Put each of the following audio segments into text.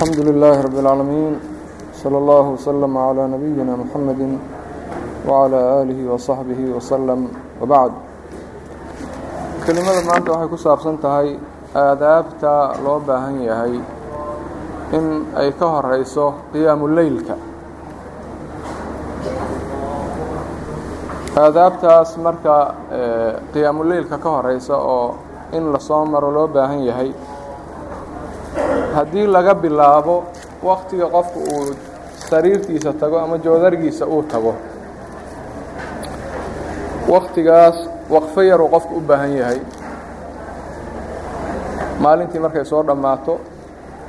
الحمد لله رب العالمين صلى الله وسلم على نبينا محمد وعلى آله وصحبه وسلم وبعد kelimada maanta waxay ku saabsan tahay aadaabta loo baahan yahay in ay ka horeyso qiyaamu leylka aadaabtaas marka qiyaamu leylka ka horeysa oo in lasoo maro loo baahan yahay haddii laga bilaabo waktiga qofku uu sariirtiisa tago ama joodargiisa uu tago waktigaas waqfo yaruu qofku u baahan yahay. Maalintii markay soo dhammaato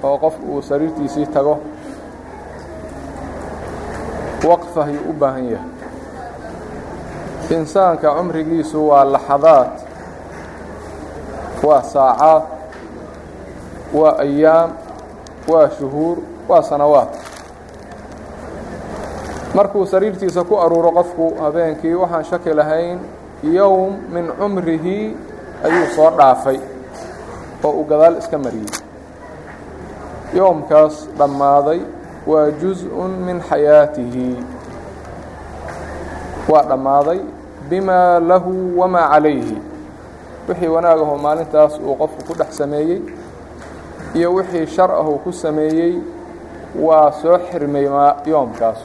oo qofku uu sariirtiisii tago ayuu u baahan yahay. Insaanka cumrigiisu waa laxadaad waa saacaad waa ayaam waa shuhuur waa sanawaad. Markuu sariirtiisa ku aruuro qofku habeenkii waxaan shaki lahayn yowm min cumrihi ayuu soo dhaafay oo uu gadaal iska mariyey. Yowmkaas dhammaaday waa juz-un min xayaatihi waa dhammaaday bimaa lahu wamaa calayhi. Wixii wanaagahoo maalintaas uu qofku ku dhex sameeyey iyo wixii shar ahuu ku sameeyey waa soo xirmay yoomkaas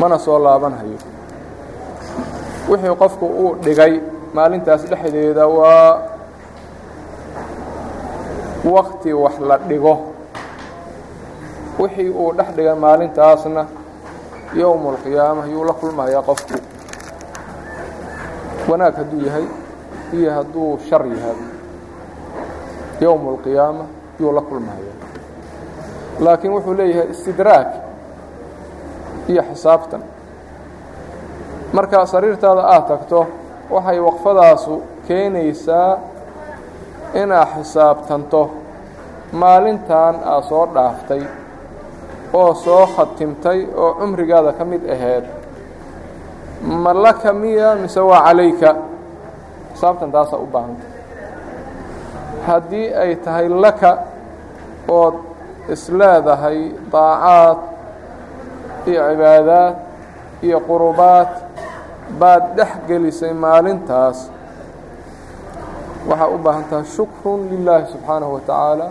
mana soo laabanhayo wixii qofku uu dhigay maalintaas dhexdeeda waa wakti wax la dhigo. Wixii uu dhex dhigay maalintaasna yowmulqiyaama ayuu la kulmayaa qofku. Wanaag hadduu yahay iyo hadduu shar yahay yowmulqiyaama yuu la kulmaya laakiin wuxuu leeyahay istidraag iyo xisaabtan. Marka sariirtaada aad tagto waxay waqfadaasu keenaysaa inaad xisaabtanto maalintan aad soo dhaaftay oo soo khatimtay oo cumrigaada ka mid aheyd ma laka miya mise waa calayka xisaabtan taasaa u baahanta haddii ay tahay laka ood isleedahay daacaad iyo cibaadaad iyo qurubaad baad dhex gelisay maalintaas waxaa u baahan tahay shukrun lilaahi subxaanahu wa tacaala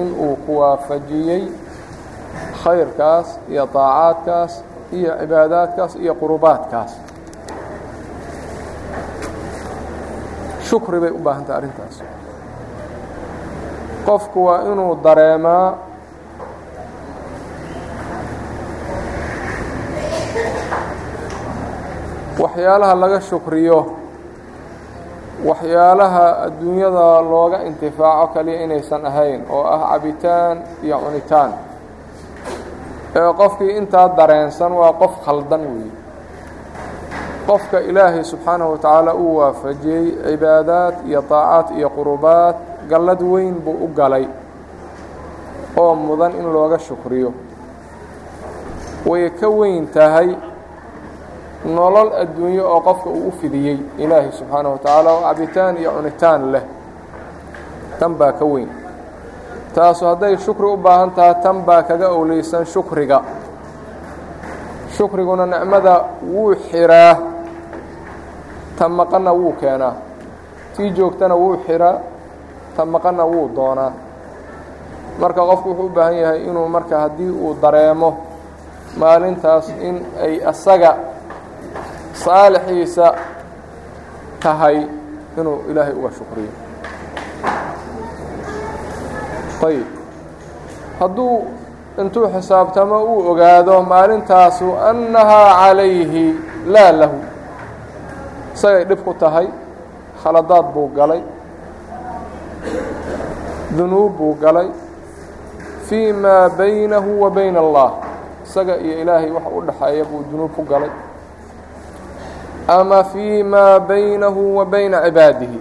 in uu ku waafajiyey khayrkaas iyo daacaadkaas iyo cibaadaadkaas iyo qurubaadkaas shukri bay u baahan tahay arrintaas. Qofku waa inuu dareemaa waxyaalaha laga shukriyo waxyaalaha adduunyada looga intifaaco kaliya inaysan ahayn oo ah cabitaan iyo cunitaan. Ee qofkii intaa dareensan waa qof khaldan weeye qofka ilaahay subxaanahu wa tacaala uu waafajiyey cibaadaad iyo daacaad iyo qurubaad gallad weyn buu u galay oo mudan in looga shukriyo. Way ka weyn tahay nolol adduunyo oo qofka uu u fidiyey ilaahay subxaanahu wa tacaala oo cabitaan iyo cunitaan leh. Tan baa ka weyn. Taasu hadday shukri u baahan tahay tan baa kaga owleysan shukriga. Shukriguna nicmada wuu xiraa ta wuu keenaa. Tii joogtana wuu xiraa ta maqanna wuu doonaa. Marka qofku wuxuu u baahan yahay inuu marka haddii uu dareemo maalintaas in ay asaga saalixiisa tahay inuu ilaahay uga shukriyo. Ayib hadduu intuu xisaabtamo uu ogaado maalintaasu annahaa calayhi laa lahu isagay dhib ku tahay khaladaad buu galay dunuub buu galay fii maa baynahu wa bayna allah. Isaga iyo ilaahay waxa u dhaxeeya buu dunuub ku galay. Ama fii maa baynahu wa bayna cibaadihi.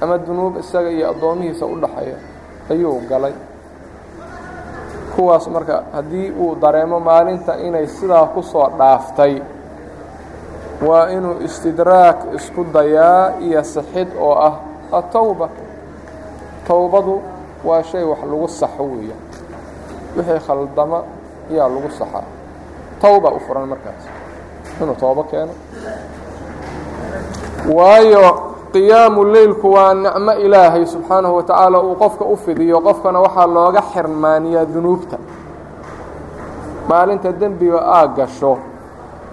Ama dunuub isaga iyo addoomihiisa u dhaxeeya ayuu galay. Kuwaas marka haddii uu dareemo maalinta inay sidaa ku soo dhaaftay waa inuu istidraag isku dayaa iyo sixid oo ah atowba towbadu waa shay wax lagu saxo weeyaan wixii khaldama yaa lagu saxaa. Towba u furan markaas. Inuu toobo keeno. Waayo qiyaamu leylku waa nicmo ilaahay subxaanahu wa tacaala uu qofka u fidiyo qofkana waxaa looga xirmaaniyaa dunuubta. Maalinta dembiga aad gasho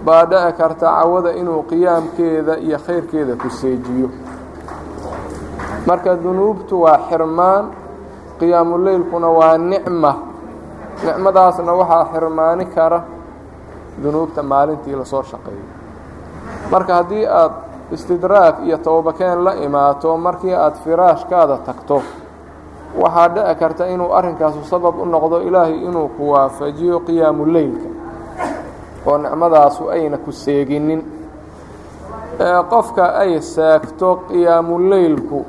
baa dhici karta cawada inuu qiyaamkeeda iyo khayrkeeda ku seejiyo. Marka dunuubtu waa xirmaan qiyaamuleylkuna waa nicma. Nicmadaasna waxaa xirmaani kara dunuubta maalintii la soo shaqeeyo marka haddii aad istidraag iyo towbakeen la imaato markii aad firaashkaada tagto waxaa dhici karta inuu arrinkaasu sabab u noqdo ilaahay inuu ku waafajiyo qiyaamu leylka oo nicmadaasu ayna ku seeginin. Ee qofka ay seegto qiyaamuleylku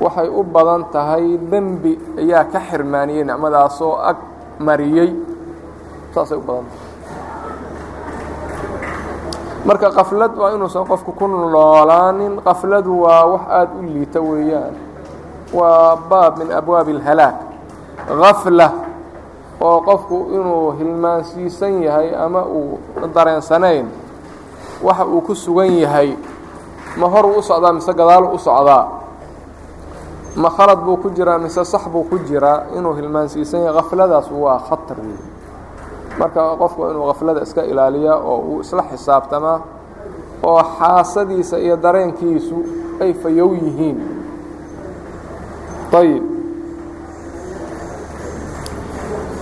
waxay u badan tahay dembi ayaa ka xirmaaniyey nicmadaasoo ag mariyey. Saasay u badan tahay. Marka kaflad waa inuusan qofku ku noolaanin kafladu waa wax aada u liita weeyaan. Waa baab min abwaabi اlhalaag gafla oo qofku inuu hilmaansiisan yahay ama uu dareensanayn waxa uu ku sugan yahay ma horuu u socdaa mise gadaalu u socdaa? Ma khalad buu ku jiraa mise sax buu ku jiraa inuu hilmaansiisan yahay? Kafladaas waa khatar wey marka qofku inuu kaflada iska ilaaliyaa oo uu isla xisaabtamaa oo xaasadiisa iyo dareenkiisu ay fayow yihiin. Ayib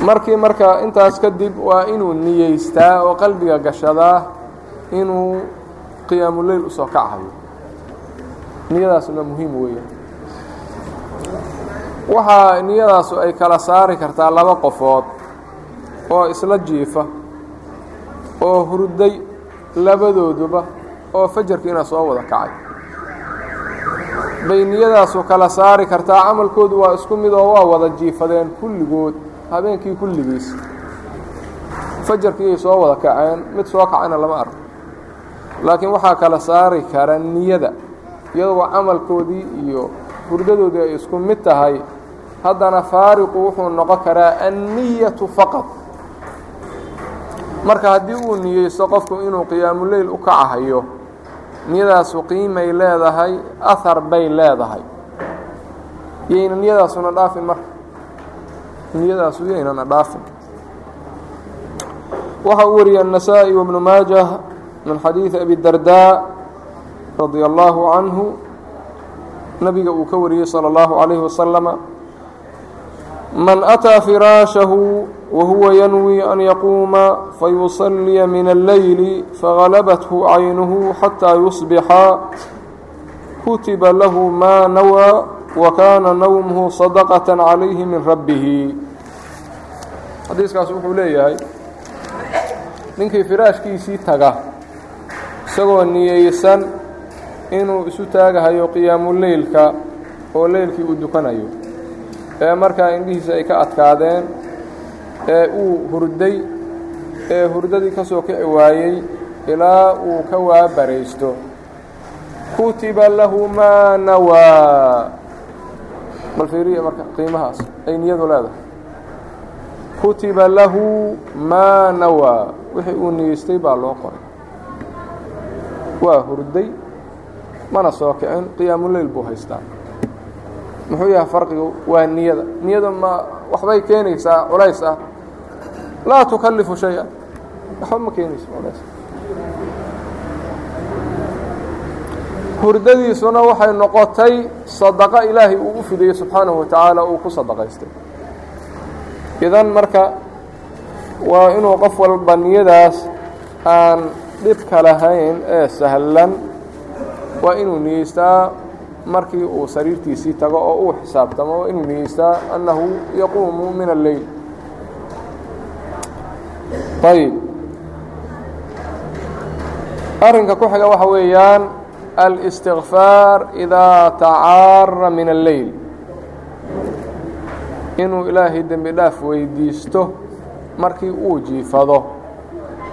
markii marka intaas kadib waa inuu niyeystaa oo qalbiga gashadaa inuu qiyaamuleyl u soo kachayo niyadaasuna muhiim weeya waxaa niyadaasu ay kala saari kartaa laba qofood oo isla jiifa oo hurday labadooduba oo fajarkiina soo wada kacay. Bay niyadaasu kala saari kartaa camalkoodu waa isku mid oo waa wada jiifadeen kulligood habeenkii kulligiis. Fajarkiiyay soo wada kaceen mid soo kacayna lama arko. Laakiin waxaa kala saari kara niyada iyadoo camalkoodii iyo hurdadoodii ay isku mid tahay. Haddana faariqu wuxuu noqon karaa anniyatu faqad marka haddii uu niyeysto qofku inuu qiyaamuleyl u kacahayo niyadaasu qiimay leedahay ahar bay leedahay. Yayna niyadaasuna dhaafin marka niyadaasu yaynana dhaafin waxa uu wariyey النasaaئي وبnu maajah min xadiiثi abi dardaa radia اllaahu canhu nabiga uu ka wariyey salى اllahu عalayه wasalama man أtىa firaashahu wahuwa yanwi an yaquuma fayuصaliya min اlleyli fagalabathu caynuhu xatىa yusbixa kutiba lahu ma nawى wakaana nawmhu sadaqaة calayhi min rabbihi xadiiskaas wuxuu leeyahay ninkii firaashkiisii taga isagoo niyeysan inuu isu taagahayo qiyaamuleylka oo leylkii uu dukanayo ee markaa indhihiisa ay ka adkaadeen ee uu hurday ee hurdadii ka soo kici waayey ilaa uu ka waabaraysto kutiba lahu maa nawaa bal fiiriya marka qiimahaas ay niyadu leedahay. Kutiba lahu maa nawaa wixii uu niyeystay baa loo qoray. Waa hurday mana soo kicin qiyaamuleyl buu haystaa. Muxuu yahay farqigu? Waa niyada. Niyada ma waxbay keenaysaa culays ah. Laa tukalifu shay-a waxba ma keenayso culays hurdadiisuna waxay noqotay sadaqo ilaahay uu u fidayey subxaanahu wa tacaala uu ku sadaqaystay. Idan marka waa inuu qof walba niyadaas aan dhibka lahayn ee sahlan waa inuu niyeystaa markii uu sariirtiisii tago oo uu xisaabtamo waa inuu niyeystaa annahu yaquumu min alleyl ayb arrinka ku xiga waxa weeyaan الاsتiغفاar إidaa tacaara min الleyl inuu ilaahay dembi dhaaf weydiisto markii uu jiifado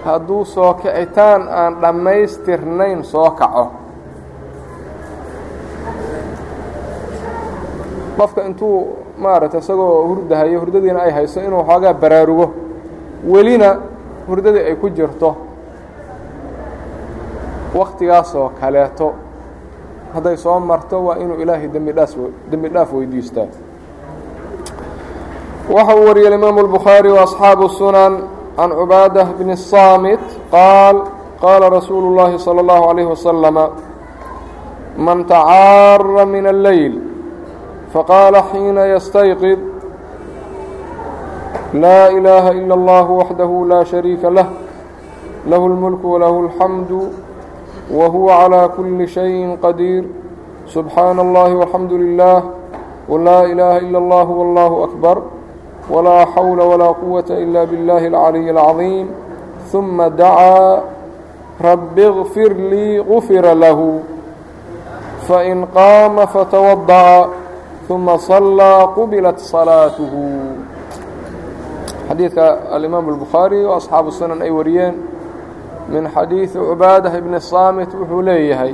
hadduu soo kicitaan aan dhammaystirnayn soo kaco qofka intuu maaragtay isagoo hurdahayo hurdadiina ay hayso inuu xoogaa baraarugo welina hurdadii ay ku jirto waktigaasoo kaleeto hadday soo marto waa inuu ilaahay dembi dhaas dembi dhaaf weydiistaa waxa uu wariyey imaamu الbukhaarي وaصxaabu الsunan can cubaadah bn الصaamit qaal qaala rasuulu الlahi salى الlahu عalيه waslama man tacaara min الleyl faqaala xiina ystayqid laa ilaaha ilا اllah waxdahu laa shariika lah lahu اlmulk walahu اlxamdu وهو على كل شيء قدير سبحان الله والحمد لله ولا إله إلا الله والله أكبر ولا حول ولا قوة إلا بالله العلي العظيم ثم دعا رب اغفر لي غفر له فإن قام فتوضأ ثم صلى قبلت صلاته حديث الإمام البخاري وأصحاب السنن أي وريين min xadiidi cubaadah bni saamit wuxuu leeyahay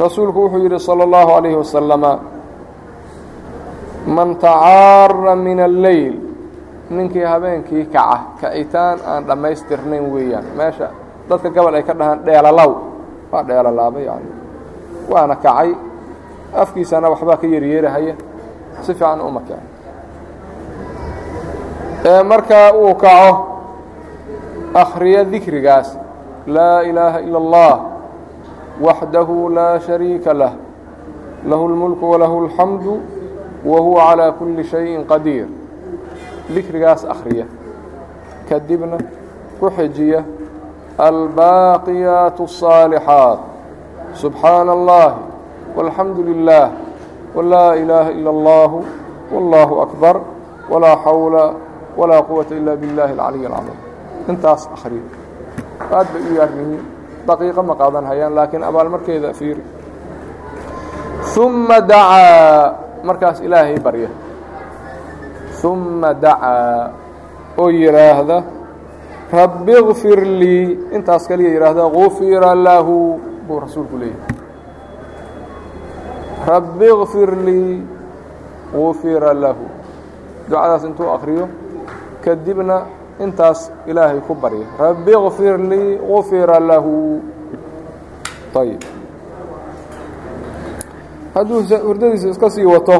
rasuulku wuxuu yidhi salى اllahu عalayhi wasalama man tacaara min alleyl ninkii habeenkii kaca kacitaan aan dhammaystirnayn weeyaan meesha dadka gobol ay ka dhahaan dheelalow waa dheelalaaba yani waana kacay afkiisana waxbaa ka yeryeerahaya si fiican uma kaca ee markaa uu kaco akhriya dikrigaas laa ilaaha ila اllah waxdahu laa shariika lah lahu اlmulku walahu اlxamdu wa huwa calىa kuli shayin qadiir dikrigaas akhriya kadibna ku xijiya albaaqiyaat الصaalixaaت subxaana اllahi walxamdu lilah wlaa ilaaha ila اllah wاllahu akbar walaa xawla walaa quwata ila biاllahi اlcaliy اlcظiim intaas akhriyo. Aad bay u yaar yihiin daqiiqo ma qaadan hayaan laakiin abaalmarkeeda fiiri. Umma dacaa markaas ilaahay barya. Umma dacaa oo yidhaahda rabbi اkfir lii intaas kaliya yidhaahda gufira lahu buu rasuulku leeyahay. Rabbi اkfir lii gufira lahu. Ducadaas intuu akhriyo kadibna intaas ilaahay ku barya rabbi kfir lii gufira lahu. Ayb hadduu hurdadiisu iska sii wato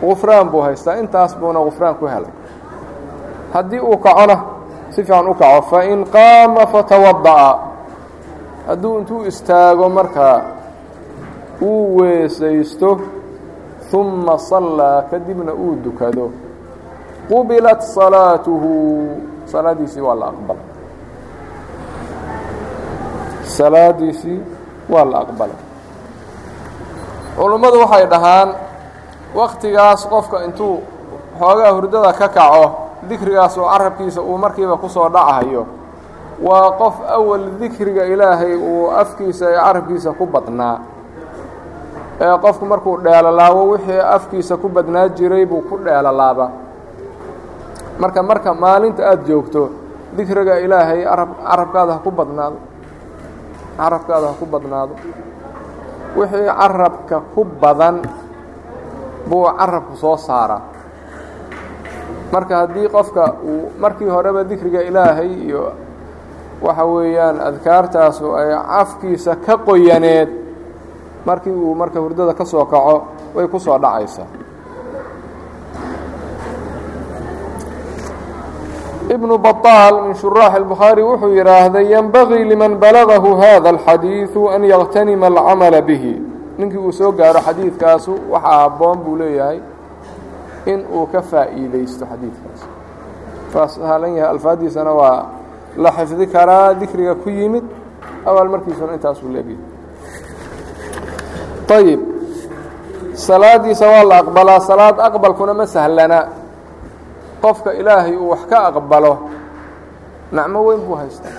gufraan buu haystaa. Intaas buuna gufraan ku helay. Haddii uu kacona si fiican u kaco. Fain qaama fatawada'a hadduu intuu istaago markaa uu weesaysto ثuma صallaa kadibna uu dukado qubilat salaatuhu. Salaadiisii waa la aqbalay. Salaadiisii waa la aqbalay. Culummadu waxay dhahaan waktigaas qofka intuu xoogaa hurdada ka kaco dikrigaas oo carabkiisa uu markiiba ku soo dhacayo waa qof awal dikriga ilaahay uu afkiisa ee carabkiisa ku badnaa. Ee qofku markuu dheelolaabo wixii afkiisa ku badnaa jiray buu ku dheelolaaba marka marka maalinta aada joogto dikriga ilaahay arab carabkaada ha ku badnaado. Carabkaada ha ku badnaado. Wixii carabka ku badan buu carabku soo saaraa. Marka haddii qofka uu markii horeba dikriga ilaahay iyo waxa weeyaan adkaartaasu ay cafkiisa ka qoyaneed markii uu marka hurdada ka soo kaco way ku soo dhacaysaa ibnu baطaal min shuraax الbukhaarي wuxuu yidhaahday yenbagii liman balagahu hada الxadiiثu an yaqtanima alcamala bihi ninkii uu soo gaaro xadiidkaasu waxaa habboon buu leeyahay in uu ka faa'iidaysto xadiidkaas waa sahlan yahay alfaadiisana waa la xifdi karaa dikriga ku yimid awaal markiisuna intaasuu leegyahay ayib salaadiisa waa la aqbalaa salaad aqbalkuna ma sahlana qofka ilaahay uu wax ka aqbalo nacmo weyn buu haystaa.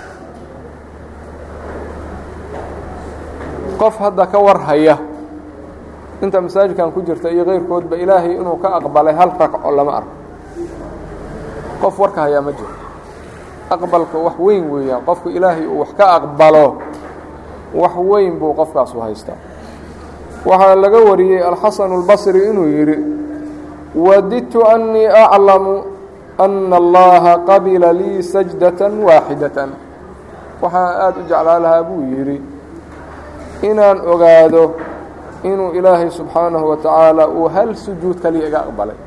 Qof hadda ka war haya inta masaajidkan ku jirta iyo keyrkoodba ilaahay inuu ka aqbalay hal ragco lama arko. Qof warka hayaa ma jiro. Aqbalka wax weyn weeyaan qofku ilaahay uu wax ka aqbalo wax weyn buu qofkaasu haystaa. Waxaa laga wariyey alxasan اlbasri inuu yidhi wadidtu أnii aclamu أna allaha qabila lii sajdaة waaxidaة waxaan aada u jeclaa lahaa buu yidhi inaan ogaado inuu ilaahay subxaanahu wa tacaala uu hal sujuud kaliya iga aqbalay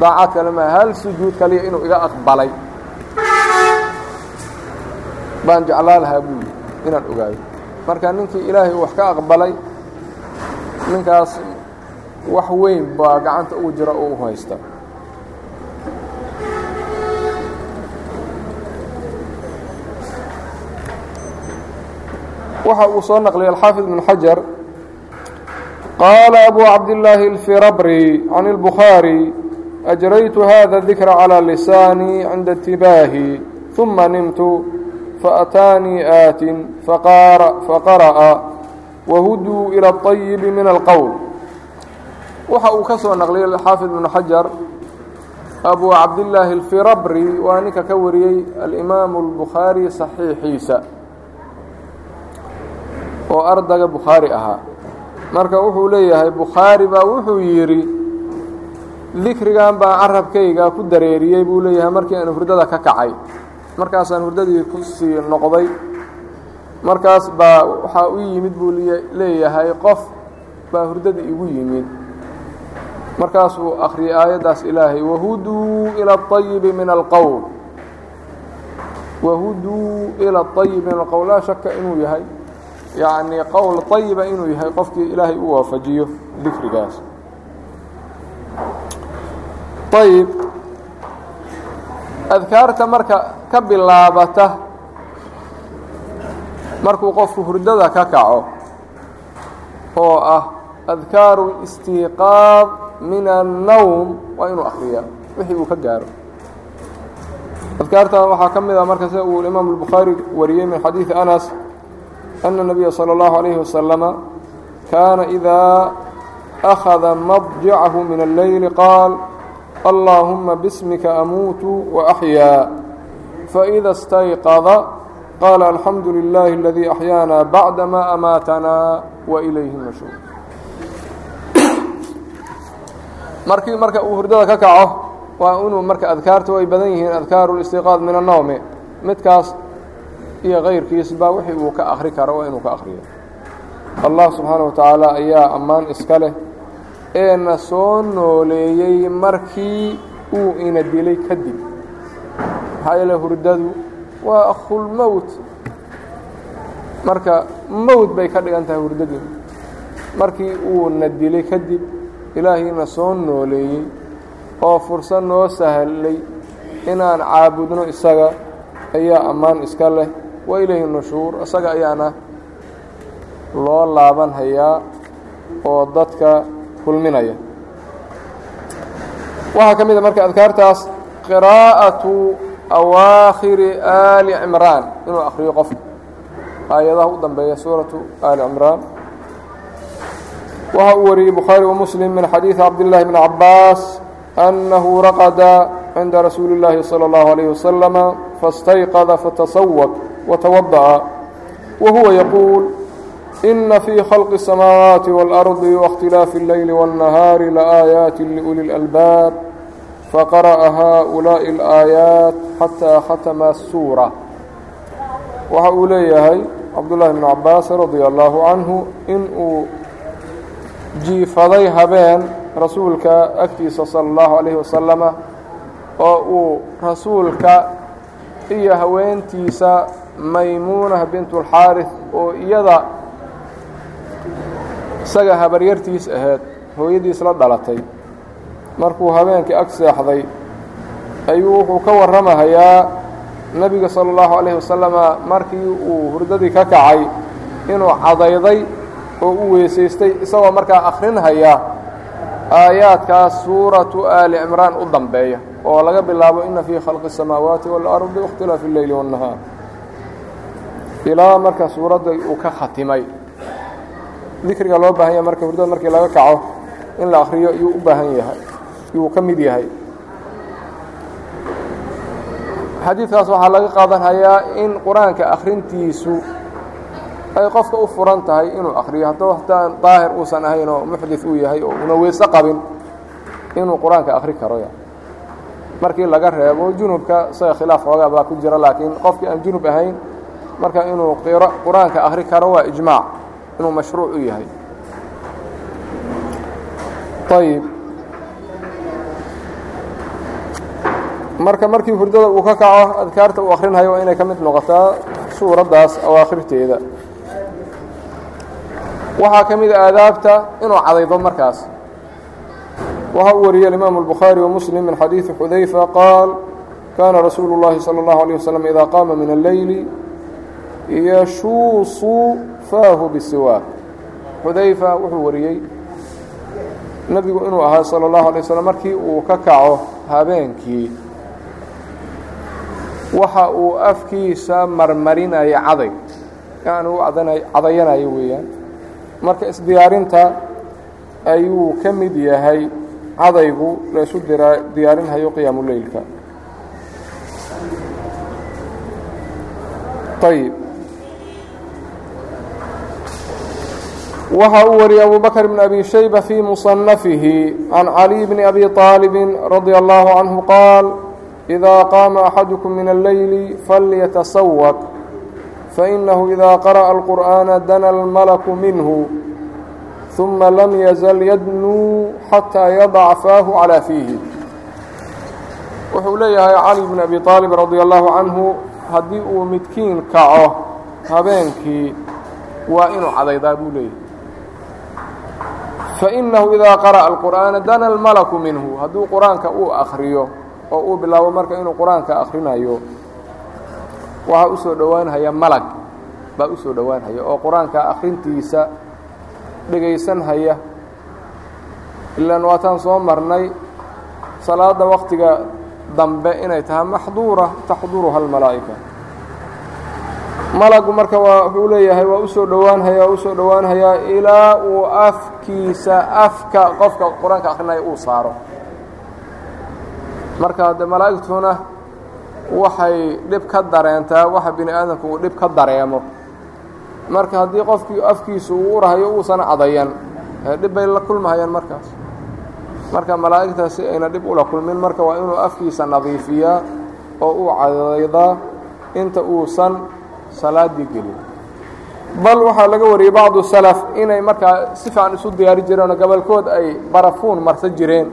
daacad kale maa hal sujuud kaliya inuu iga aqbalay baan jeclaa lahaa buu yidhi inaan ogaado marka ninkii ilaahay uu wax ka aqbalay ninkaas wax weyn baa gacanta ugu jira oo u haysta waxa uu soo naqliyay alxaafid ibn xajar qaala abu cabdillaahi اlfirabri can اlbukhaari ajraytu hada dikra calى lisaanii cinda اtibaahi ثuma nimtu faأtaanii aatin faqara'a wahuduu ilى الطayibi min alqowl waxa uu ka soo naqliyay xaafid ibn xajar abu cabdillaahi اlfirabri waa ninka ka wariyey alimaamu اlbukhaari صaxiixiisa oo ardaga bukhaari ahaa marka wuxuu leeyahay bukhaari baa wuxuu yidhi dikrigan baan carabkayga ku dareeriyey buu leeyahay markii aan hurdada ka kacay markaasaan hurdadii ku sii noqday markaas baa waxaa u yimid buu leeyahay qof baa hurdada igu yimid markaasuu akhriyay aayaddaas ilaahay wahuduu ila اطayibi min alqowl wahuduu ila اطayibi min alqowl laa shaka inuu yahay yacni qowl طayiba inuu yahay qofkii ilaahay u waafajiyo dikrigaas ayib adkaarta marka ka bilaabata markuu qofku hurdada ka kaco oo ah adkaaru اstiiqaad min الnowm waa inuu akriyaa wixii uu ka gaaro adkaartan waxaa ka mid ah marka sida uu imaam الbukhaari wariyey min xadiiثi anas أن النبي صلى الله عليه وسلم كان إذا أخذ مضجعه من الليل قال اللهم باسمك أموت وأحيا فإذا استيقظ قال الحمد لله الذي أحيانا بعدما أماتنا وإليه النشور markii marka uu hurdada ka kaco waa inuu marka adkaartu ay badan yihiin adkaaru الاstiqاad min الnowmi midkaas iyo kayrkiisba wixii uu ka akri karo waa inuu ka akriyo allah subxaana wa tacaala ayaa ammaan iska leh ee na soo nooleeyey markii uu ina dilay kadib. Maxaa yeele hurdadu waa akhulmowt marka mowt bay ka dhigan tahay hurdadu. Markii uu na dilay kadib ilaahayna soo nooleeyey oo fursad noo sahlay inaan caabudno isaga ayaa ammaan iska leh wa ilayhi nushuur isaga ayaana loo laaban hayaa oo dadka kulminaya waxaa ka mid a marka adkaartaas qiraa'atu awaakhiri aali cimraan inuu akhriyo qofka aayadaha u dambeeya suuratu aali cimraan waxa uu wariyey bukhaari wa muslim min xadiidi cabdillahi bni cabaas annahu raqada cinda rasuuli اllaahi salى اllahu عalayh wasalama فاstayqظ fatasawq وتوضأ وهuو يقول إن في خلق السماawaaت والأرض واkhتiلاaف الليل والنهاaر لآيaaت لأولي الألباab فقرأ هؤلاء الآيaaت حتى ختم السورة waxa uu leeyahay cabdاللahi بن cabاas رaضي الله عanه in uu jiifaday habeen rasuulka agtiisa salى الlaهu عaليه وaسلم oo uu rasuulka iyo haweentiisa maymuunah bintulxaaris oo iyada isaga habaryartiis ahayd hooyadiis la dhalatay markuu habeenkii ag seexday ayuu wuxuu ka warramahayaa nebiga sala allahu calayhi wasalama markii uu hurdadii ka kacay inuu cadayday oo u weysaystay isagoo markaa akhrinhaya aayaadkaas suuratu aali cimraan u dambeeya oo laga bilaabo ina fii khalqi الsamaawaati wاlardi waاkhtilaafi اleyli wالnahaar ilaa marka suuradda uu ka khatimay. Dikriga loo baahan yahay marka hurdada markii laga kaco in la akhriyo yuu u baahan yahay yuu ka mid yahay. Xadiidkaas waxaa laga qaadanhayaa in qur'aanka akhrintiisu ay qofka u furan tahay inuu akriyo hadduu hataa daahir uusan ahayn oo muxdis uu yahay oo una weyse qabin inuu qur'aanka akri karo markii laga reebo junubka isaga khilaaf xoogaa baa ku jira laakiin qofkii aan junub ahayn marka inuu qur-aanka akri karo waa ijmaac inuu mashruuc u yahay ayib marka markii hurdada uu ka kaco adkaarta uu akrinhayo waa inay ka mid noqotaa suuraddaas awaakhirteeda waxaa ka mid a aadaabta inuu cadaydo markaas waxa uu wariyey الإmام البخاري ومسلم من xadيiثi xudayفة qاal kana rasuul الlahi slى الlaه عليه وsلم إida qaama min الleyl yashuusu faahu bisiwaaq xudayfa wuxuu wariyey nebigu inuu ahaa salى اllahu alay slm markii uu ka kaco habeenkii. Waxa uu afkiisa marmarinaya caday. Yani u cadayanaya weeyaan. Marka isdiyaarinta ayuu ka mid yahay cadaygu laysu diyaarinhayo qiyaamuleylka ayb waxa uu wariyey abu bakr bn abi shayba fii muصanafihi can caliي bni abi طaalibi radي اllahu canhu qaal إida qaama axadukum min اlleyli falyatasawaq fainahu ida qara'a اlqur'aana dana اlmalaku minhu ثuma lam yazal yadnuu xataa yadaca faahu calىa fiihi wuxuu leeyahay cali bn abi طaalib radi allahu canhu haddii uu midkiin kaco habeenkii waa inuu cadaydaa buu leeyahay fainahu idaa qara'a alqur'aana dana almalaku minhu hadduu qur'aanka uu akhriyo oo uu bilaabo marka inuu qur'aanka akhrinayo waxaa u soo dhowaanhaya malag baa u soo dhowaanhaya oo qur'aanka akhrintiisa dhegaysanhaya ilaan waataan soo marnay salaadda waktiga dambe inay tahay maxduura taxduruha almalaa'ika malagu marka wuxuu leeyahay waa u soo dhowaanhayaa waa u soo dhowaanhayaa ilaa uu afkiisa afka qofka qur'aanka akrinaya uu saaro. Marka de malaa'igtuna waxay dhib ka dareentaa waxa bini aadamku uu dhib ka dareemo. Marka haddii qofkii afkiisa uu urahayo uusan cadayan dhib bay la kulmahayaan markaas. Marka malaa'igtaas si ayna dhib ula kulmin marka waa inuu afkiisa nadiifiyaa oo uu cadaydaa inta uusan salaadii gelin bal waxaa laga wariyey bacdu salaf inay markaa si fiican isu diyaari jireen oo gobolkood ay barafuun marsan jireen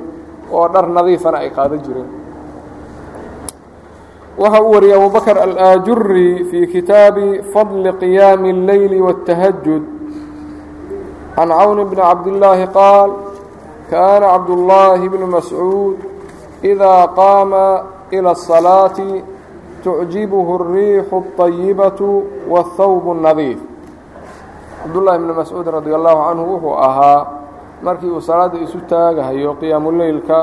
oo dhar nadiifana ay qaadan jireen waxa uu wariyey abu bakr alaajuri fii kitaabi fadli qiyaami اlleyli wاtahajud can cawn bni cabdillaahi qaal kaana cabdullaahi bnu mascuud إidaa qaama ilى الصalaaةi tucjibhu الriixu الطayibaةu wالthawb الnadiif cabdullaahi bni mascuud radi allahu canhu wuxuu ahaa markii uu salaadda isu taagahayo qiyaamu leylka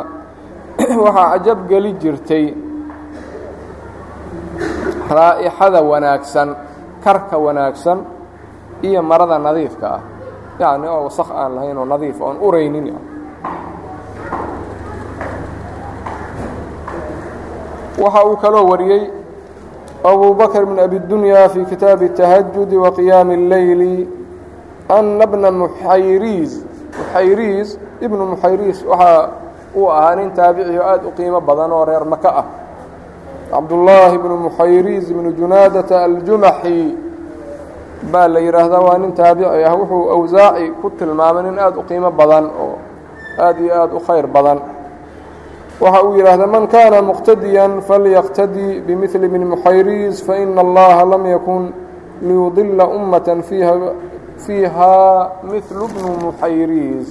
waxaa cajab geli jirtay raa'ixada wanaagsan karka wanaagsan iyo marada nadiifka ah yacni oo wasaq aan lahayn oo nadiif oon uraynin waxa uu kaloo wariyey abu bakr bn abi dunya fii kitaabi التahajudi wa qiyaami اlleyli ana bna muxayriis muxayriis ibnu muxayriis waxa uu ahaa nin taabiciyo aad u qiimo badan oo reer maka ah cabdullaahi bnu muxayriis ibnu junaadata aljumaxi baa la yidhaahdaa waa nin taabici ah wuxuu awsaaci ku tilmaamay nin aad u qiimo badan oo aad iyo aad u khayr badan waxa uu yidhaahdaa man kana muqtadiyan falyaqtadii bimili bni muxayriis faina allaha lam yakun liyudila ummata fiiha fiihaa milu bnu muxayriis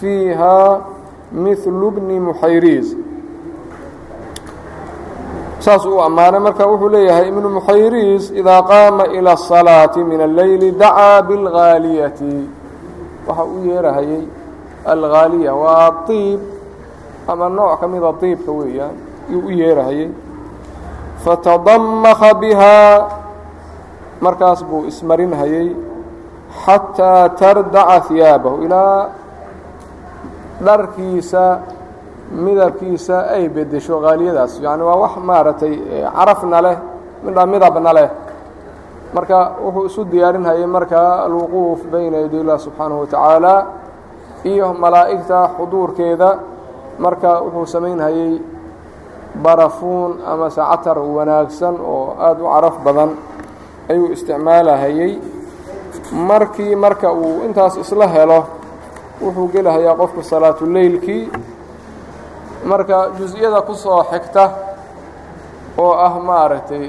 fiihaa milu bni muxayriis saas uu ammaanay marka wuxuu leeyahay ibnu muxayriis idaa qaama ilى الصalaaةi min اlleyli dacaa biاlghaaliyati waxa uu yeerahayey alghaaliya waa iib ama nooc ka mida iibka weeyaan yuu u yeerahayey fatadamaka bihaa markaas buu ismarinhayey xataa tardaca hiyaabahu ilaa dharkiisa midabkiisa ay bedesho haaliyadaas yani waa wax maaragtay carafna leh midha midabna leh. Marka wuxuu isu diyaarinhayay markaa alwuquuf bayna yaday illah subxaanahu watacaala iyo malaa'igta xuduurkeeda marka wuxuu samaynhayey barafuun ama sacatar wanaagsan oo aada u caraf badan ayuu isticmaalahayey markii marka uu intaas isla helo wuxuu gelahayaa qofku salaatuleylkii marka jus-iyada ku soo xigta oo ah maaragtay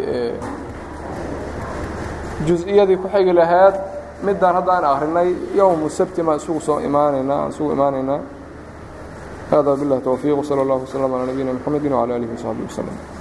jus-iyadii ku xigi lahayd midaan hadda aan yowmu sabti maan isugu soo imaanaynaa aan isugu imaanaynaa hada biاllahi towfiiq wslى اllah wslm calى nabiyina mxamedi wعalى alihi وsaxbi wslm